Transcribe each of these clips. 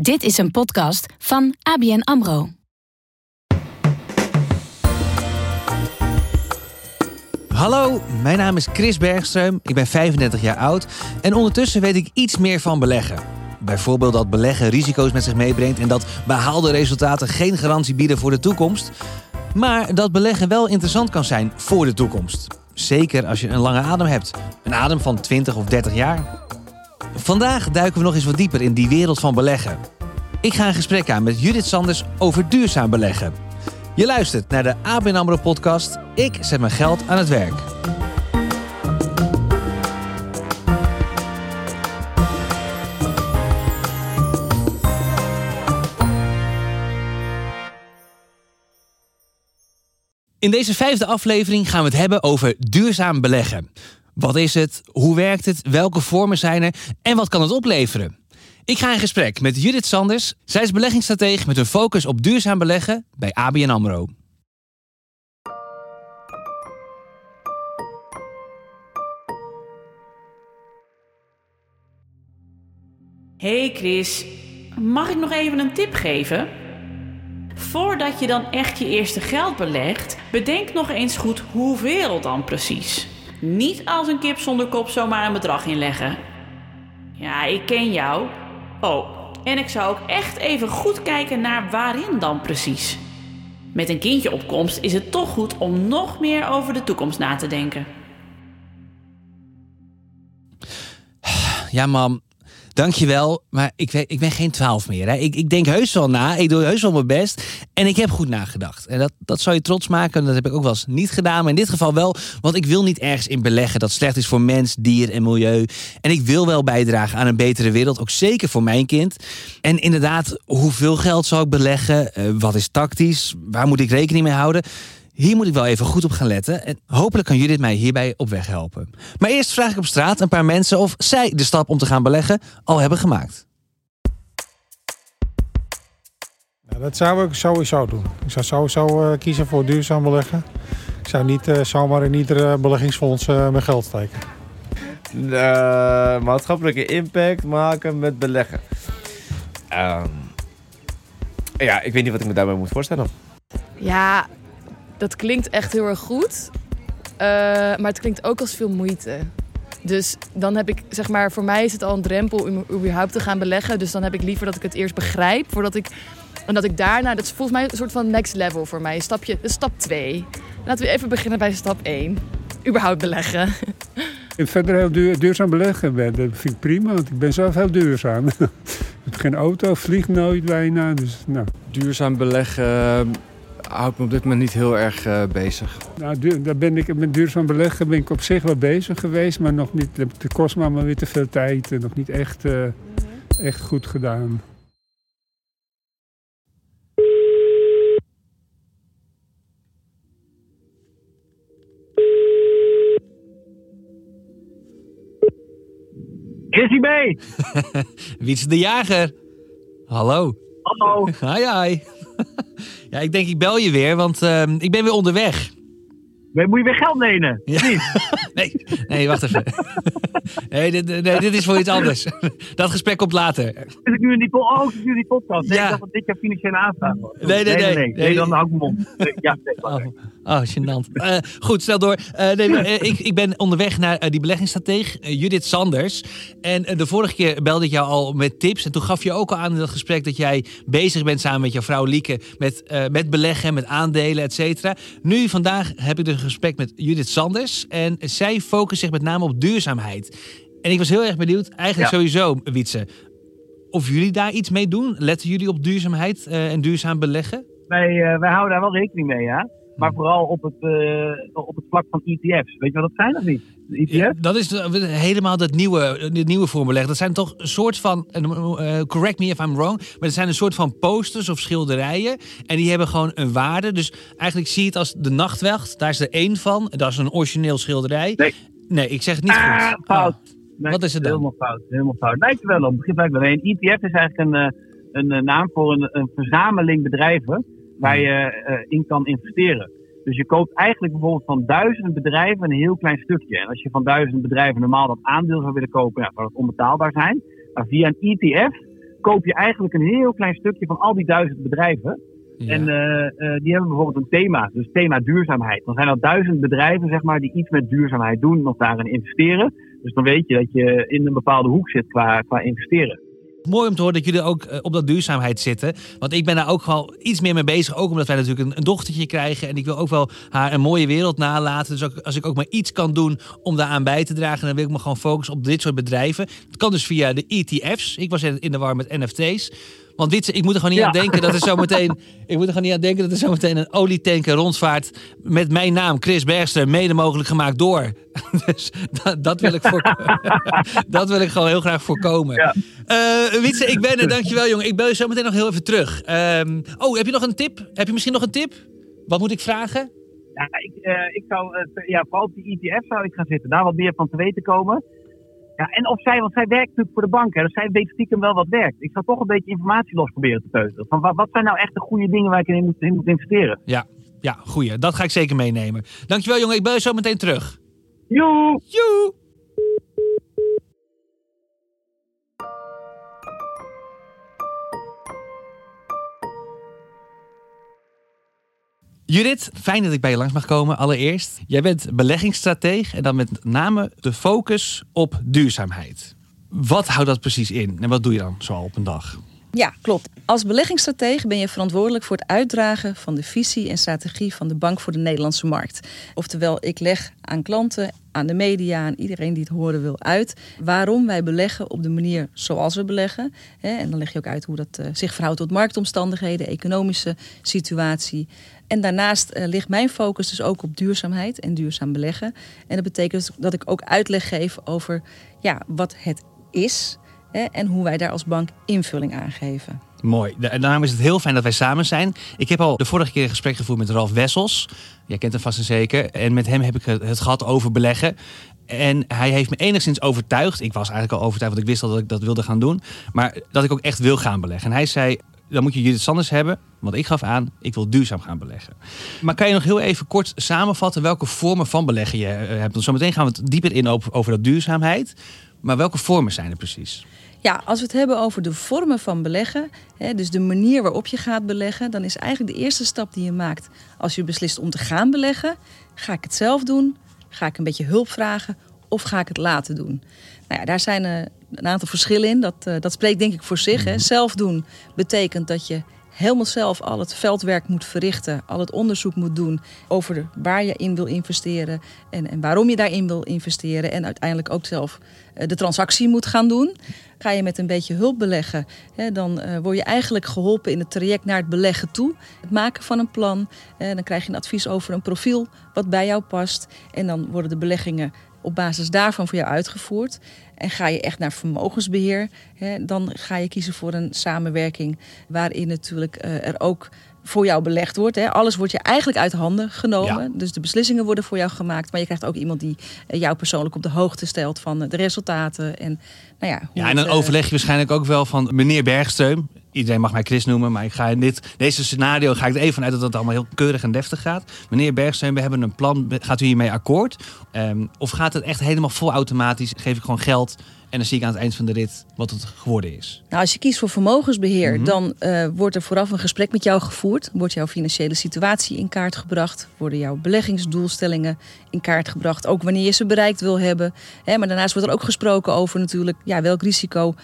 Dit is een podcast van ABN AMRO. Hallo, mijn naam is Chris Bergström. Ik ben 35 jaar oud en ondertussen weet ik iets meer van beleggen. Bijvoorbeeld dat beleggen risico's met zich meebrengt en dat behaalde resultaten geen garantie bieden voor de toekomst. Maar dat beleggen wel interessant kan zijn voor de toekomst. Zeker als je een lange adem hebt. Een adem van 20 of 30 jaar. Vandaag duiken we nog eens wat dieper in die wereld van beleggen. Ik ga een gesprek aan met Judith Sanders over duurzaam beleggen. Je luistert naar de ABN AMRO podcast. Ik zet mijn geld aan het werk. In deze vijfde aflevering gaan we het hebben over duurzaam beleggen. Wat is het? Hoe werkt het? Welke vormen zijn er? En wat kan het opleveren? Ik ga in gesprek met Judith Sanders. Zij is beleggingsstratege met een focus op duurzaam beleggen bij ABN AMRO. Hey Chris, mag ik nog even een tip geven? Voordat je dan echt je eerste geld belegt, bedenk nog eens goed hoeveel dan precies. Niet als een kip zonder kop zomaar een bedrag inleggen. Ja, ik ken jou. Oh, en ik zou ook echt even goed kijken naar waarin dan precies. Met een kindje op komst is het toch goed om nog meer over de toekomst na te denken. Ja, mam. Dankjewel, maar ik, ik ben geen twaalf meer. Hè. Ik, ik denk heus wel na, ik doe heus wel mijn best. En ik heb goed nagedacht. En dat, dat zou je trots maken. Dat heb ik ook wel eens niet gedaan. Maar in dit geval wel, want ik wil niet ergens in beleggen dat slecht is voor mens, dier en milieu. En ik wil wel bijdragen aan een betere wereld, ook zeker voor mijn kind. En inderdaad, hoeveel geld zou ik beleggen? Uh, wat is tactisch? Waar moet ik rekening mee houden? Hier moet ik wel even goed op gaan letten. En hopelijk kan Judith mij hierbij op weg helpen. Maar eerst vraag ik op straat een paar mensen of zij de stap om te gaan beleggen al hebben gemaakt. Nou, dat zou ik sowieso doen. Ik zou sowieso uh, kiezen voor duurzaam beleggen. Ik zou niet uh, zomaar in iedere beleggingsfonds uh, mijn geld steken. maatschappelijke impact maken met beleggen. Um, ja, ik weet niet wat ik me daarbij moet voorstellen. Ja, dat klinkt echt heel erg goed. Uh, maar het klinkt ook als veel moeite. Dus dan heb ik, zeg maar, voor mij is het al een drempel om überhaupt te gaan beleggen. Dus dan heb ik liever dat ik het eerst begrijp voordat ik. En dat ik daarna, dat is volgens mij een soort van next level voor mij. Stapje, stap 2. Laten we even beginnen bij stap 1. Überhaupt beleggen. Ik verder heel duur, duurzaam beleggen ben, dat vind ik prima, want ik ben zelf heel duurzaam. ik heb geen auto, vlieg nooit bijna. Dus, nou. Duurzaam beleggen houdt me op dit moment niet heel erg uh, bezig. Nou, daar ben ik met duurzaam beleggen ben ik op zich wel bezig geweest, maar nog niet. Het kost me maar weer te veel tijd en nog niet echt, uh, echt goed gedaan. Is hij mee? Wie is de jager? Hallo. Hallo. Hi, hi. ja, ik denk ik bel je weer, want uh, ik ben weer onderweg. Moet je weer geld lenen? Ja. nee, nee, wacht even. nee, dit, nee, dit is voor iets anders. Dat gesprek komt later. Zit ik nu in die, oh, nu die podcast? Nee, ja. ik dacht dat dit jouw financiële aanvraag was. Nee, nee, nee. Nee, nee, nee. dan hou ik mond. Ja, nee, oh, gênant. Uh, goed, stel door. Uh, nee, uh, ik, ik ben onderweg naar die beleggingsstratege, Judith Sanders. En de vorige keer belde ik jou al met tips. En toen gaf je ook al aan in dat gesprek dat jij bezig bent samen met jouw vrouw Lieke met, met beleggen, met aandelen, et cetera. Nu, vandaag heb ik dus gesprek met Judith Sanders. En zij focust zich met name op duurzaamheid. En ik was heel erg benieuwd, eigenlijk ja. sowieso, Wietse, of jullie daar iets mee doen? Letten jullie op duurzaamheid en duurzaam beleggen? Wij, wij houden daar wel rekening mee, ja. Maar vooral op het, uh, op het vlak van ETF's. Weet je wat dat zijn of niet? ETF? Ja, dat is helemaal dat nieuwe, het nieuwe voorbeleg. Dat zijn toch een soort van, uh, correct me if I'm wrong, maar dat zijn een soort van posters of schilderijen. En die hebben gewoon een waarde. Dus eigenlijk zie je het als de nachtwacht. Daar is er één van. Dat is een origineel schilderij. Nee, nee ik zeg het niet ah, goed. Fout. Oh. Nee, Wat is het dan? Helemaal fout. Helemaal fout. Lijkt er wel op. Begrijp ik wel. Een ETF is eigenlijk een, een naam voor een, een verzameling bedrijven waar je uh, in kan investeren. Dus je koopt eigenlijk bijvoorbeeld van duizend bedrijven een heel klein stukje. En als je van duizend bedrijven normaal dat aandeel zou willen kopen, ja, zou dat onbetaalbaar zijn. Maar via een ETF koop je eigenlijk een heel klein stukje van al die duizend bedrijven. Ja. En eh, eh, die hebben bijvoorbeeld een thema, dus thema duurzaamheid. Dan zijn er duizend bedrijven zeg maar, die iets met duurzaamheid doen of daarin investeren. Dus dan weet je dat je in een bepaalde hoek zit qua, qua investeren. Mooi om te horen dat jullie ook eh, op dat duurzaamheid zitten. Want ik ben daar ook wel iets meer mee bezig. Ook omdat wij natuurlijk een, dochtertje krijgen. En ik wil ook wel haar een mooie wereld nalaten. Dus als ik ook maar iets kan doen om daaraan bij te dragen... dan wil ik me gewoon focussen op dit soort bedrijven. Het kan dus via de ETF's. Ik was in de war met NFT's. Want Witse, ik moet er gewoon niet Ja. aan denken dat er zometeen... ik moet er gewoon niet aan denken dat er zometeen een olietanker rondvaart... met mijn naam, Chris Bergster, mede mogelijk gemaakt door. dus dat, dat, wil ik voor, dat wil ik gewoon heel graag voorkomen. Ja. Eh, Witse, ik ben er. Dankjewel, jongen. Ik bel je zo meteen nog heel even terug. Ehm, oh, heb je nog een tip? Heb je misschien nog een tip? Wat moet ik vragen? Ja, ik, eh, ik zou ja, vooral op die ETF zou ik gaan zitten, daar wat meer van te weten komen. Ja, en of zij, want zij werkt natuurlijk voor de bank, hè, dus zij weet stiekem wel wat werkt. Ik zou toch een beetje informatie los proberen te peuteren. Van wat, wat zijn nou echt de goede dingen waar ik in moet, in moet investeren? Ja, ja, goeie. Dat ga ik zeker meenemen. Dankjewel, jongen. Ik bel je zo meteen terug. Joe! Joe! Judith, fijn dat ik bij je langs mag komen. Allereerst, jij bent beleggingsstratege en dan met name de focus op duurzaamheid. Wat houdt dat precies in en wat doe je dan zo op een dag? Ja, klopt. Als beleggingsstratege ben je verantwoordelijk voor het uitdragen van de visie en strategie van de Bank voor de Nederlandse Markt. Oftewel, ik leg aan klanten, aan de media, aan iedereen die het horen wil uit, waarom wij beleggen op de manier zoals we beleggen. En dan leg je ook uit hoe dat eh, zich verhoudt tot marktomstandigheden, economische situatie. En daarnaast eh, ligt mijn focus dus ook op duurzaamheid en duurzaam beleggen. En dat betekent dus dat ik ook uitleg geef over ja, wat het is hè, en hoe wij daar als bank invulling aan geven. Mooi. Daarom is het heel fijn dat wij samen zijn. Ik heb al de vorige keer een gesprek gevoerd met Ralf Wessels. Jij kent hem vast en zeker. En met hem heb ik het gehad over beleggen. En hij heeft me enigszins overtuigd. Ik was eigenlijk al overtuigd, want ik wist al dat ik dat wilde gaan doen. Maar dat ik ook echt wil gaan beleggen. En hij zei, dan moet je Judith Sanders hebben. Want ik gaf aan, ik wil duurzaam gaan beleggen. Maar kan je nog heel even kort samenvatten welke vormen van beleggen je eh, hebt? Want zometeen gaan we het dieper in over, over dat duurzaamheid. Maar welke vormen zijn er precies? Ja, als we het hebben over de vormen van beleggen, hè, dus de manier waarop je gaat beleggen, dan is eigenlijk de eerste stap die je maakt als je beslist om te gaan beleggen, ga ik het zelf doen, ga ik een beetje hulp vragen of ga ik het laten doen? Nou ja, daar zijn eh, een aantal verschillen in. Dat, eh, dat spreekt denk ik voor zich. Hè. Zelf doen betekent dat je helemaal zelf al het veldwerk moet verrichten, al het onderzoek moet doen over de- waar je in wil investeren en, en waarom je daarin wil investeren en uiteindelijk ook zelf eh, de transactie moet gaan doen. Ga je met een beetje hulp beleggen, hè, dan word je eigenlijk geholpen in het traject naar het beleggen toe. Het maken van een plan. Dan krijg je een advies over een profiel wat bij jou past. En dan worden de beleggingen op basis daarvan voor jou uitgevoerd. En ga je echt naar vermogensbeheer, hè, dan ga je kiezen voor een samenwerking waarin natuurlijk eh, er ook voor jou belegd wordt. Hè. Alles wordt je eigenlijk uit handen genomen. Dus de beslissingen worden voor jou gemaakt. Maar je krijgt ook iemand die eh, jou persoonlijk op de hoogte stelt van de resultaten. En, nou ja, Ja, en dan eh, overleg je waarschijnlijk ook wel van meneer Bergstreum. Iedereen mag mij Chris noemen, maar ik ga in dit, deze scenario ga ik er even vanuit dat het allemaal heel keurig en deftig gaat. Meneer Bergstreum, we hebben een plan. Gaat u hiermee akkoord? Ehm, of gaat het echt helemaal vol automatisch? Geef ik gewoon geld en dan zie ik aan het eind van de rit wat het geworden is. Nou, als je kiest voor vermogensbeheer, Mhm. dan eh, wordt er vooraf een gesprek met jou gevoerd. Wordt jouw financiële situatie in kaart gebracht. Worden jouw beleggingsdoelstellingen in kaart gebracht. Ook wanneer je ze bereikt wil hebben. Maar daarnaast wordt er ook gesproken over natuurlijk ja, welk risico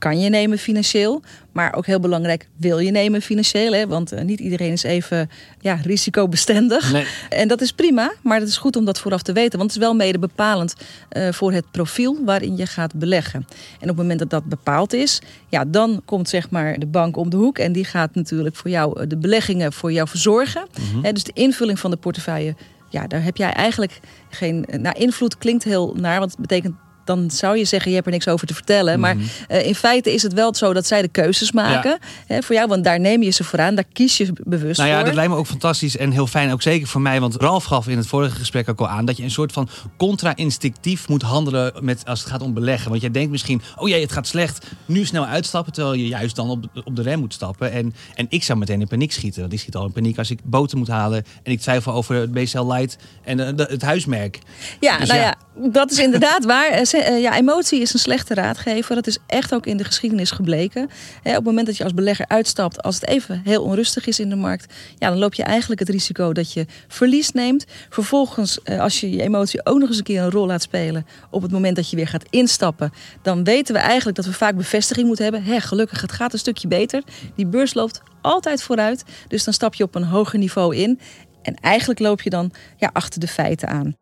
kan je nemen financieel. Maar ook heel belangrijk, wil je nemen financieel? Hè? Want eh, niet iedereen is even ja, risicobestendig. Nee. En dat is prima, maar het is goed om dat vooraf te weten. Want het is wel mede bepalend eh, voor het profiel waarin je gaat beleggen. En op het moment dat dat bepaald is, ja, dan komt zeg maar de bank om de hoek. En die gaat natuurlijk voor jou eh, de beleggingen voor jou verzorgen. Hè, dus de invulling van de portefeuille, ja, daar heb jij eigenlijk geen. Nou, invloed klinkt heel naar, want het betekent. Dan zou je zeggen, je hebt er niks over te vertellen. Maar eh, in feite is het wel zo dat zij de keuzes maken hè, voor jou. Want daar neem je ze voor aan, daar kies je bewust Nou ja, voor. dat lijkt me ook fantastisch en heel fijn. Ook zeker voor mij. Want Ralf gaf in het vorige gesprek ook al aan dat je een soort van contra-instinctief moet handelen met, als het gaat om beleggen. Want jij denkt misschien, oh jee, het gaat slecht. Nu snel uitstappen. Terwijl je juist dan op, op de rem moet stappen. En, en ik zou meteen in paniek schieten. Want ik schiet al in paniek als ik boter moet halen. En ik twijfel over het BCL Light en eh, het huismerk. Ja, Dus nou ja. ja. dat is inderdaad waar. Eh, ja, emotie is een slechte raadgever. Dat is echt ook in de geschiedenis gebleken. Op het moment dat je als belegger uitstapt, als het even heel onrustig is in de markt, ja, dan loop je eigenlijk het risico dat je verlies neemt. Vervolgens, eh, als je je emotie ook nog eens een keer een rol laat spelen op het moment dat je weer gaat instappen, dan weten we eigenlijk dat we vaak bevestiging moeten hebben. Hè, gelukkig, het gaat een stukje beter. Die beurs loopt altijd vooruit. Dus dan stap je op een hoger niveau in. En eigenlijk loop je dan ja, achter de feiten aan.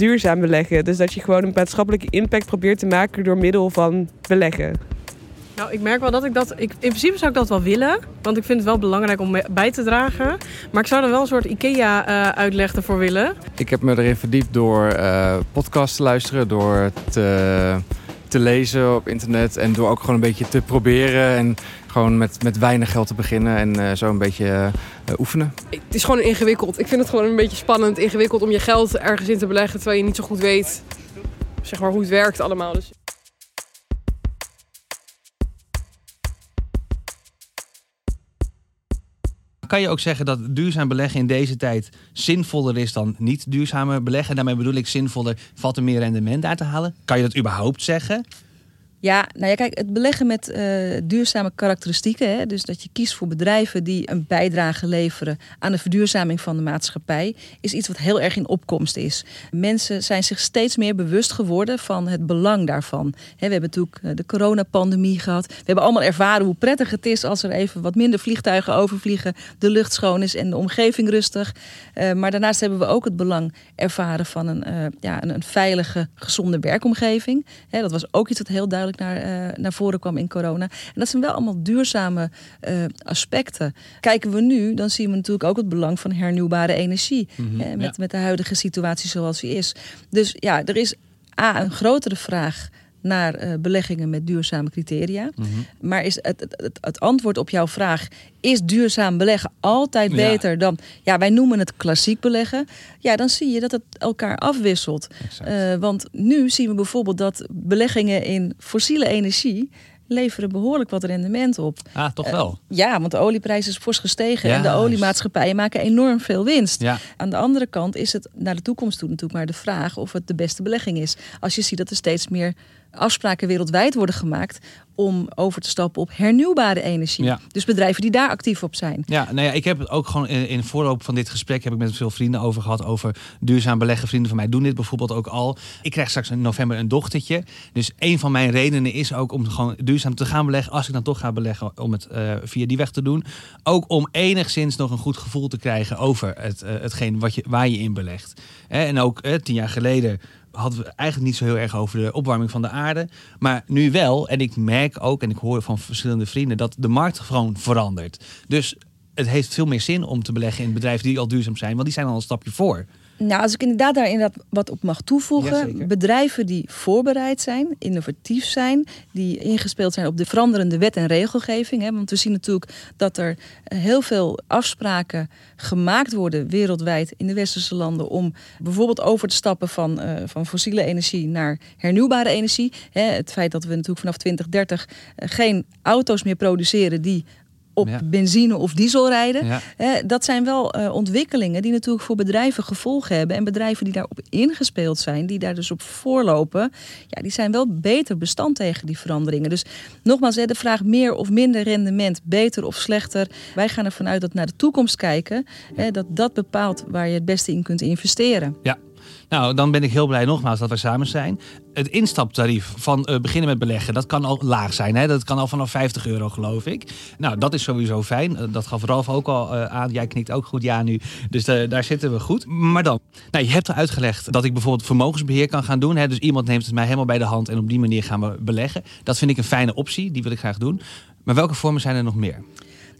Duurzaam beleggen. Dus dat je gewoon een maatschappelijke impact probeert te maken door middel van beleggen. Nou, ik merk wel dat ik dat. Ik, in principe zou ik dat wel willen. Want ik vind het wel belangrijk om bij te dragen. Maar ik zou er wel een soort IKEA-uitleg ervoor willen. Ik heb me erin verdiept door eh podcasts te luisteren, door te, te lezen op internet en door ook gewoon een beetje te proberen en gewoon met, met weinig geld te beginnen en eh, zo een beetje eh, oefenen. Het is gewoon ingewikkeld. Ik vind het gewoon een beetje spannend, ingewikkeld om je geld ergens in te beleggen. Terwijl je niet zo goed weet zeg maar, hoe het werkt allemaal. Dus Kan je ook zeggen dat duurzaam beleggen in deze tijd zinvoller is dan niet duurzame beleggen? Daarmee bedoel ik zinvoller, valt er meer rendement uit te halen? Kan je dat überhaupt zeggen? Ja, nou ja, kijk, het beleggen met eh, duurzame karakteristieken, hè, dus dat je kiest voor bedrijven die een bijdrage leveren aan de verduurzaming van de maatschappij, is iets wat heel erg in opkomst is. Mensen zijn zich steeds meer bewust geworden van het belang daarvan. Hè, we hebben natuurlijk eh, de coronapandemie gehad. We hebben allemaal ervaren hoe prettig het is als er even wat minder vliegtuigen overvliegen, de lucht schoon is en de omgeving rustig. Eh, maar daarnaast hebben we ook het belang ervaren van een, ja, een, een veilige, gezonde werkomgeving. Hè, dat was ook iets wat heel duidelijk naar, eh, naar voren kwam in corona. En dat zijn wel allemaal duurzame eh, aspecten. Kijken we nu, dan zien we natuurlijk ook het belang van hernieuwbare energie. Mhm, met, ja. met de huidige situatie zoals die is. Dus ja, er is A, een grotere vraag naar eh, beleggingen met duurzame criteria. Mhm. Maar is het, het, antwoord op jouw vraag: is duurzaam beleggen altijd Ja. beter dan, ja, wij noemen het klassiek beleggen? Ja, dan zie je dat het elkaar afwisselt. Eh, want nu zien we bijvoorbeeld dat beleggingen in fossiele energie leveren behoorlijk wat rendement op. Ah, toch Eh, wel? ja, want de olieprijs is fors gestegen en de oliemaatschappijen maken enorm veel winst. Ja. Aan de andere kant is het naar de toekomst toe natuurlijk maar de vraag of het de beste belegging is. Als je ziet dat er steeds meer afspraken wereldwijd worden gemaakt om over te stappen op hernieuwbare energie. Ja. Dus bedrijven die daar actief op zijn. Ja, nou ja, ik heb het ook gewoon in, in voorloop van dit gesprek heb ik met veel vrienden over gehad over duurzaam beleggen. Vrienden van mij doen dit bijvoorbeeld ook al. Ik krijg straks in november een dochtertje. Dus een van mijn redenen is ook om gewoon duurzaam te gaan beleggen. Als ik dan toch ga beleggen, om het eh, via die weg te doen. Ook om enigszins nog een goed gevoel te krijgen over het, eh, hetgeen wat je, waar je in belegt. En ook eh, tien jaar geleden hadden we eigenlijk niet zo heel erg over de opwarming van de aarde. Maar nu wel. En ik merk ook, en ik hoor van verschillende vrienden, dat de markt gewoon verandert. Dus het heeft veel meer zin om te beleggen in bedrijven die al duurzaam zijn. Want die zijn al een stapje voor. Nou, als ik inderdaad daar inderdaad wat op mag toevoegen. Jazeker. bedrijven die voorbereid zijn, innovatief zijn, die ingespeeld zijn op de veranderende wet en regelgeving. Hè, want we zien natuurlijk dat er heel veel afspraken gemaakt worden wereldwijd in de westerse landen om bijvoorbeeld over te stappen van, eh, van fossiele energie naar hernieuwbare energie. Hè, het feit dat we natuurlijk vanaf 2030 eh, geen auto's meer produceren die op Ja. benzine of diesel rijden. Ja. Dat zijn wel eh, ontwikkelingen die natuurlijk voor bedrijven gevolgen hebben. En bedrijven die daarop ingespeeld zijn, die daar dus op voorlopen, ja, die zijn wel beter bestand tegen die veranderingen. Dus nogmaals, hè, de vraag meer of minder rendement, beter of slechter. Wij gaan ervan uit dat naar de toekomst kijken, hè, dat dat bepaalt waar je het beste in kunt investeren. Ja. Nou, dan ben ik heel blij nogmaals dat we samen zijn. Het instaptarief van eh, beginnen met beleggen, dat kan al laag zijn. Hè? Dat kan al vanaf 50 euro, geloof ik. Nou, dat is sowieso fijn. Eh, dat gaf Ralf ook al eh, aan. Jij knikt ook goed ja nu. Dus daar zitten we goed. Maar dan, nou, je hebt er uitgelegd dat ik bijvoorbeeld vermogensbeheer kan gaan doen. Hè? Dus iemand neemt het mij helemaal bij de hand en op die manier gaan we beleggen. Dat vind ik een fijne optie. Die wil ik graag doen. Maar welke vormen zijn er nog meer?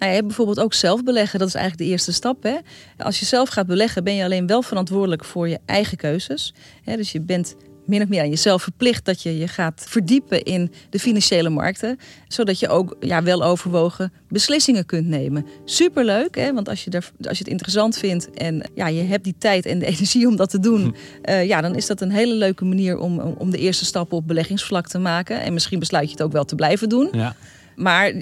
Nou, je hebt bijvoorbeeld ook zelf beleggen. Dat is eigenlijk de eerste stap. Hè? Als je zelf gaat beleggen, ben je alleen wel verantwoordelijk voor je eigen keuzes. Hè? Dus je bent min of meer aan jezelf verplicht dat je je gaat verdiepen in de financiële markten. Zodat je ook ja, wel overwogen beslissingen kunt nemen. Superleuk, hè? want als je, er, als je het interessant vindt en ja, je hebt die tijd en de energie om dat te doen. eh, ja, dan is dat een hele leuke manier om, om- om de eerste stappen op beleggingsvlak te maken. En misschien besluit je het ook wel te blijven doen. Ja. Maar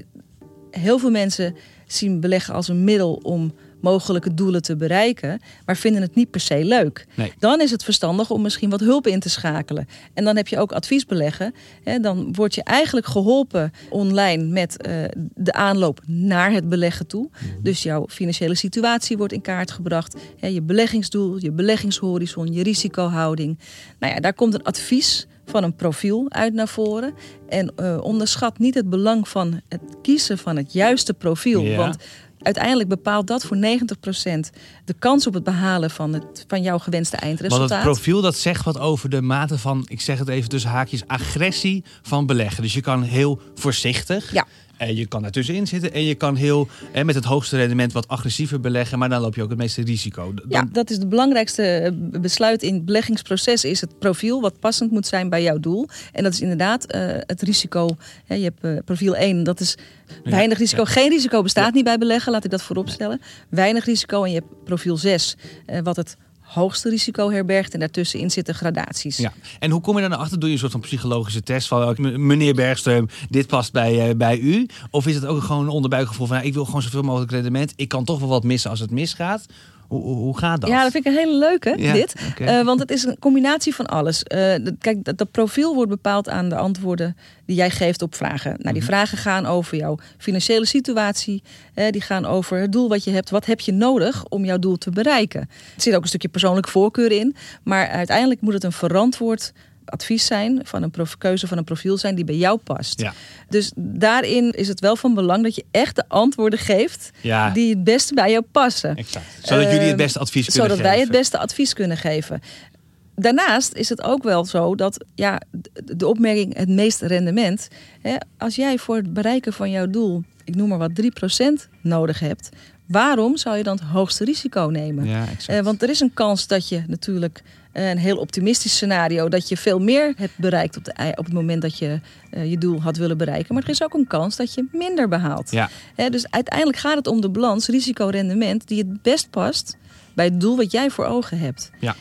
heel veel mensen zien beleggen als een middel om mogelijke doelen te bereiken, maar vinden het niet per se leuk. Nee. Dan is het verstandig om misschien wat hulp in te schakelen. En dan heb je ook adviesbeleggen. Hè, dan word je eigenlijk geholpen online met eh, de aanloop naar het beleggen toe. Dus jouw financiële situatie wordt in kaart gebracht. Hè, je beleggingsdoel, je beleggingshorizon, je risicohouding. Nou ja, daar komt een advies van een profiel uit naar voren. En eh, onderschat niet het belang van het kiezen van het juiste profiel. Ja. Want uiteindelijk bepaalt dat voor 90% de kans op het behalen van, het, van jouw gewenste Want eindresultaat. het profiel dat zegt wat over de mate van, ik zeg het even tussen haakjes, agressie van beleggen. Dus je kan heel voorzichtig. Ja. En je kan ertussenin zitten en je kan heel hè, met het hoogste rendement wat agressiever beleggen, maar dan loop je ook het meeste risico. Dan- Ja, dat is het belangrijkste eh, besluit in het beleggingsproces. Is het profiel wat passend moet zijn bij jouw doel. En dat is inderdaad eh, het risico. Hè, je hebt eh, profiel 1, dat is weinig risico. Geen risico bestaat niet bij beleggen, laat ik dat voorop stellen. Weinig risico. En je hebt profiel 6, eh, wat het hoogste risico herbergt. En daartussenin zitten gradaties. Ja. En hoe kom je dan erachter? Doe je een soort van psychologische test van m- meneer Bergström, dit past bij, eh, bij u? Of is het ook gewoon een onderbuikgevoel van nou, ik wil gewoon zoveel mogelijk rendement. Ik kan toch wel wat missen als het misgaat. Hoe, gaat dat? Ja, dat vind ik een hele leuke, Ja, dit. Eh, want het is een combinatie van alles. Eh, kijk, dat, dat profiel wordt bepaald aan de antwoorden die jij geeft op vragen. Nou, Mhm. die vragen gaan over jouw financiële situatie. eh, die gaan over het doel wat je hebt. Wat heb je nodig om jouw doel te bereiken? Er zit ook een stukje persoonlijke voorkeur in. Maar uiteindelijk moet het een verantwoord advies zijn, van een prof- keuze van een profiel zijn die bij jou past. Ja. Dus daarin is het wel van belang dat je echt de antwoorden geeft Ja. die het beste bij jou passen. Exact. Zodat jullie het Ehm, beste advies kunnen Zodat wij het geven. beste advies kunnen geven. Daarnaast is het ook wel zo dat ja, de- opmerking het meest rendement. Hè, als jij voor het bereiken van jouw doel, ik noem maar wat, 3% nodig hebt. Waarom zou je dan het hoogste risico nemen? Ja. Eh, want er is een kans dat je natuurlijk een heel optimistisch scenario, dat je veel meer hebt bereikt op, de, op het moment dat je eh, je doel had willen bereiken. Maar er is ook een kans dat je minder behaalt. Ja. Dus uiteindelijk gaat het om de balans risico-rendement die het best past bij het doel wat jij voor ogen hebt. Ja.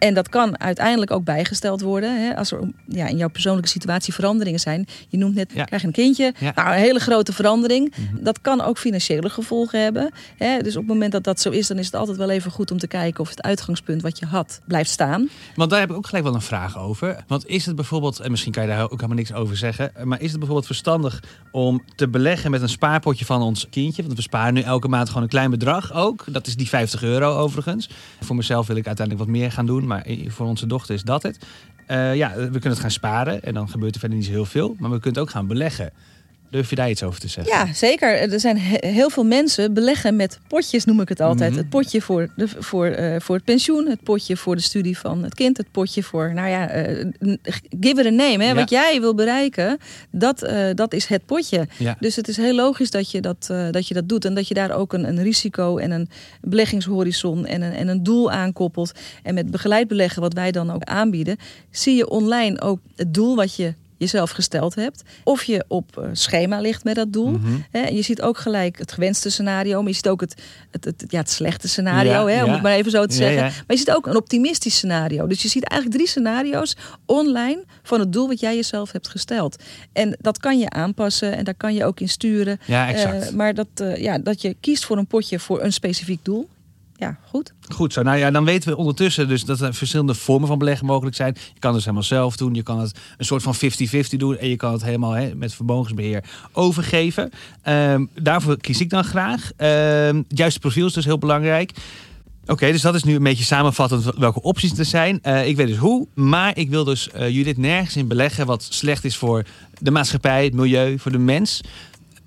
En dat kan uiteindelijk ook bijgesteld worden. Hè, als er ja, in jouw persoonlijke situatie veranderingen zijn. Je noemt net, krijg je een kindje. Ja. Nou, een hele grote verandering. Dat kan ook financiële gevolgen hebben. Hè. Dus op het moment dat dat zo is, dan is het altijd wel even goed om te kijken of het uitgangspunt wat je had blijft staan. Want daar heb ik ook gelijk wel een vraag over. Want is het bijvoorbeeld, en misschien kan je daar ook helemaal niks over zeggen, maar is het bijvoorbeeld verstandig om te beleggen met een spaarpotje van ons kindje? Want we sparen nu elke maand gewoon een klein bedrag ook. Dat is die 50 euro overigens. Voor mezelf wil ik uiteindelijk wat meer gaan doen, maar voor onze dochter is dat het. Eh, ja, we kunnen het gaan sparen en dan gebeurt er verder niet zo heel veel. Maar we kunnen het ook gaan beleggen. Durf je daar iets over te zeggen? Ja, zeker. Er zijn he- heel veel mensen beleggen met potjes, noem ik het altijd. Mhm. Het potje voor, de, voor, eh, voor het pensioen, het potje voor de studie van het kind, het potje voor, nou ja, n- give it a name. Hè. Ja. Wat jij wil bereiken, dat, eh, dat is het potje. Ja. Dus het is heel logisch dat je dat, dat je dat doet en dat je daar ook een, een risico en een beleggingshorizon en een, en een doel aankoppelt. En met begeleid beleggen, wat wij dan ook aanbieden, zie je online ook het doel wat je jezelf gesteld hebt. Of je op eh, schema ligt met dat doel. Mhm. Hè, en je ziet ook gelijk het gewenste scenario, maar je ziet ook het, het, het, ja, het slechte scenario, Ja, hè, om ja. het maar even zo te zeggen. Maar je ziet ook een optimistisch scenario. Dus je ziet eigenlijk drie scenario's online van het doel wat jij jezelf hebt gesteld. En dat kan je aanpassen en daar kan je ook in sturen. Ja, exact. Eh, maar dat, eh, ja, dat je kiest voor een potje voor een specifiek doel. Ja, goed. Goed zo. Nou ja, dan weten we ondertussen dus dat er verschillende vormen van beleggen mogelijk zijn. Je kan het dus helemaal zelf doen. Je kan het een soort van 50-50 doen. En je kan het helemaal hè, met vermogensbeheer overgeven. Ehm, daarvoor kies ik dan graag. Ehm, het juiste profiel is dus heel belangrijk. Oké, dus dat is nu een beetje samenvattend welke opties er zijn. Eh, ik weet dus hoe, maar ik wil dus eh Judith nergens in beleggen wat slecht is voor de maatschappij, het milieu, voor de mens.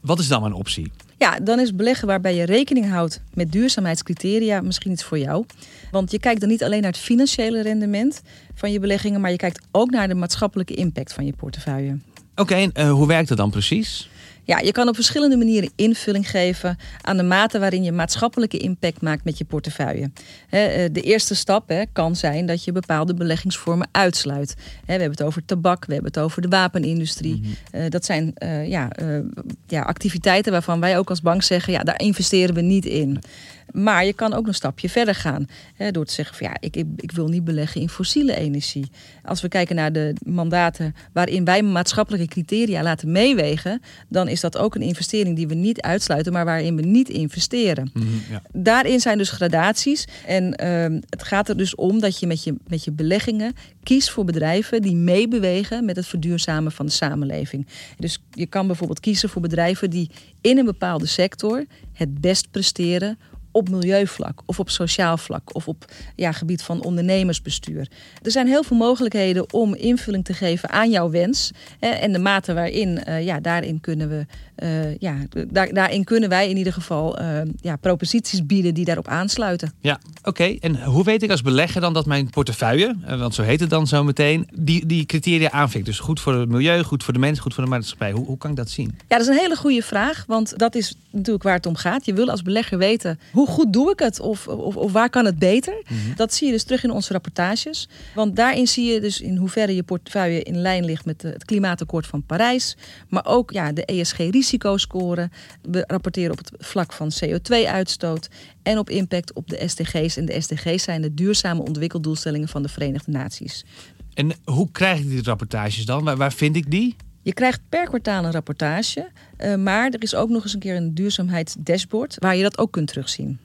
Wat is dan mijn optie? Ja, dan is beleggen waarbij je rekening houdt met duurzaamheidscriteria misschien iets voor jou. Want je kijkt dan niet alleen naar het financiële rendement van je beleggingen, maar je kijkt ook naar de maatschappelijke impact van je portefeuille. Oké, en eh, hoe werkt dat dan precies? Ja, je kan op verschillende manieren invulling geven aan de mate waarin je maatschappelijke impact maakt met je portefeuille. Eh, De eerste stap kan zijn dat je bepaalde beleggingsvormen uitsluit. We hebben het over tabak, we hebben het over de wapenindustrie. Eh, Dat zijn ja, eh, ja, activiteiten waarvan wij ook als bank zeggen, ja, daar investeren we niet in. Maar je kan ook een stapje verder gaan. Hè, door te zeggen van ja, ik, ik, ik wil niet beleggen in fossiele energie. Als we kijken naar de mandaten waarin wij maatschappelijke criteria laten meewegen, dan is dat ook een investering die we niet uitsluiten, maar waarin we niet investeren. ja. Daarin zijn dus gradaties. En ehm, het gaat er dus om dat je met, je met je beleggingen kiest voor bedrijven die meebewegen met het verduurzamen van de samenleving. Dus je kan bijvoorbeeld kiezen voor bedrijven die in een bepaalde sector het best presteren op milieuvlak of op sociaal vlak of op ja, gebied van ondernemersbestuur. Er zijn heel veel mogelijkheden om invulling te geven aan jouw wens. En de mate waarin, eh, ja, daarin kunnen we, eh, ja, daar, daarin kunnen wij in ieder geval eh, ja, proposities bieden die daarop aansluiten. Ja, oké. En hoe weet ik als belegger dan dat mijn portefeuille, eh, want zo heet het dan zo meteen, die, die criteria aanvinkt? Dus goed voor het milieu, goed voor de mens, goed voor de maatschappij. Hoe, hoe kan ik dat zien? Ja, dat is een hele goede vraag, want dat is natuurlijk waar het om gaat. Je wil als belegger weten hoe goed doe ik het of, of, of waar kan het beter. Dat zie je dus terug in onze rapportages. Want daarin zie je dus in hoeverre je portefeuille in lijn ligt met de- het klimaatakkoord van Parijs. Maar ook ja, de ESG-risicoscore. We rapporteren op het vlak van CO2-uitstoot en op impact op de SDG's. En de SDG's zijn de duurzame ontwikkeldoelstellingen van de Verenigde Naties. En hoe krijg ik die rapportages dan? Waar, waar vind ik die? Je krijgt per kwartaal een rapportage, eh, maar er is ook nog eens een keer een duurzaamheidsdashboard waar je dat ook kunt terugzien.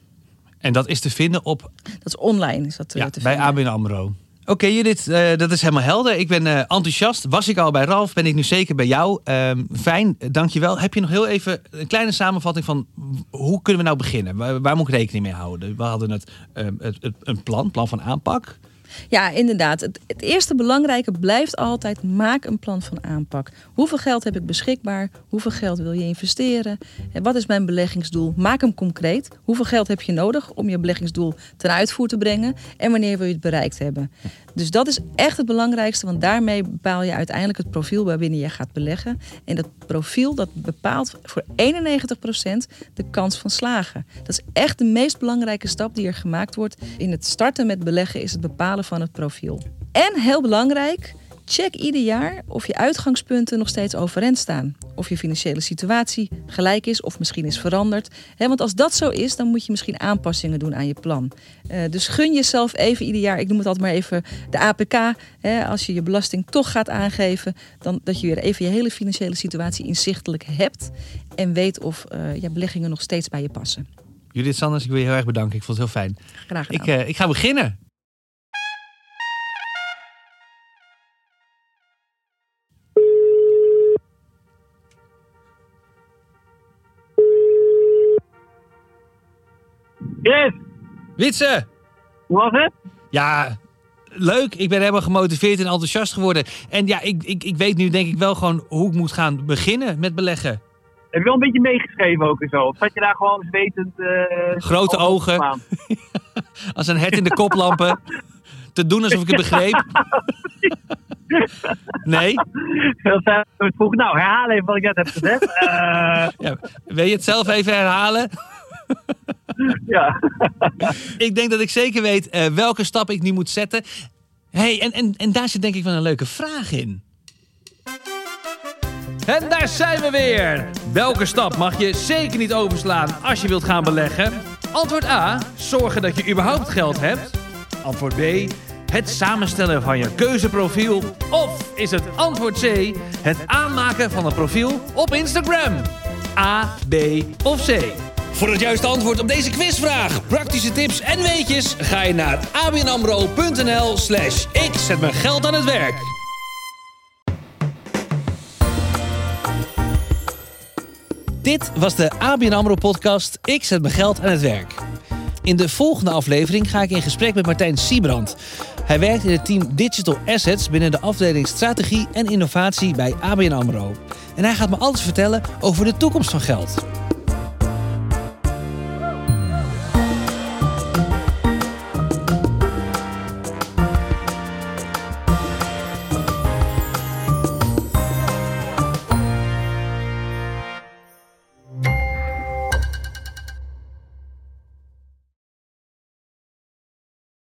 En dat is te vinden op Dat is online, is dat eh, ja, te bij vinden. ABN AMRO. Oké, Judith, eh, dat is helemaal helder. Ik ben eh, enthousiast. Was ik al bij Ralf, ben ik nu zeker bij jou. Ehm, fijn, dankjewel. Heb je nog heel even een kleine samenvatting van hoe kunnen we nou beginnen? Waar, waar moet ik rekening mee houden? We hadden het, ehm, het, het- een plan, plan van aanpak. Ja, inderdaad. Het, eerste belangrijke blijft altijd: maak een plan van aanpak. Hoeveel geld heb ik beschikbaar? Hoeveel geld wil je investeren? En wat is mijn beleggingsdoel? Maak hem concreet. Hoeveel geld heb je nodig om je beleggingsdoel ten uitvoer te brengen? En wanneer wil je het bereikt hebben? Dus dat is echt het belangrijkste, want daarmee bepaal je uiteindelijk het profiel waarbinnen je gaat beleggen. En dat profiel dat bepaalt voor 91% de kans van slagen. Dat is echt de meest belangrijke stap die er gemaakt wordt. In het starten met beleggen is het bepalen van het profiel. En heel belangrijk, check ieder jaar of je uitgangspunten nog steeds overeind staan. Of je financiële situatie gelijk is of misschien is veranderd. Want als dat zo is, dan moet je misschien aanpassingen doen aan je plan. Eh, dus gun jezelf even ieder jaar, ik noem het altijd maar even de APK. Als je je belasting toch gaat aangeven, dan dat je weer even je hele financiële situatie inzichtelijk hebt. En weet of eh, je beleggingen nog steeds bij je passen. Judith Sanders, ik wil je heel erg bedanken. Ik vond het heel fijn. Graag gedaan. Ik, eh, ik ga beginnen. Chris, Witse! hoe was het? Ja, leuk. Ik ben helemaal gemotiveerd en enthousiast geworden. En ja, ik, ik, ik weet nu denk ik wel gewoon hoe ik moet gaan beginnen met beleggen. Heb je wel een beetje meegeschreven ook en zo? Of zat je daar gewoon zwetend... eh, Grote ogen. Als een hert in de koplampen. Te doen alsof ik het begreep. Nee? Tijd vroeg, nou, herhaal even wat ik net heb gezegd. Ja, wil je het zelf even herhalen? ja. Ik denk dat ik zeker weet eh, welke stap ik nu moet zetten. hey, en, en, en daar zit denk ik wel een leuke vraag in. En daar zijn we weer. Welke stap mag je zeker niet overslaan als je wilt gaan beleggen? Antwoord A. Zorgen dat je überhaupt geld hebt. Antwoord B. Het samenstellen van je keuzeprofiel. Of is het antwoord C. Het aanmaken van een profiel op Instagram. A, B of C? Voor het juiste antwoord op deze quizvraag, praktische tips en weetjes... ga je naar abnamro.nl slash ik zet mijn geld aan het werk. Dit was de ABN AMRO podcast Ik zet mijn geld aan het werk. In de volgende aflevering ga ik in gesprek met Martijn Siebrand. Hij werkt in het team Digital Assets binnen de afdeling Strategie en Innovatie bij ABN AMRO. En hij gaat me alles vertellen over de toekomst van geld.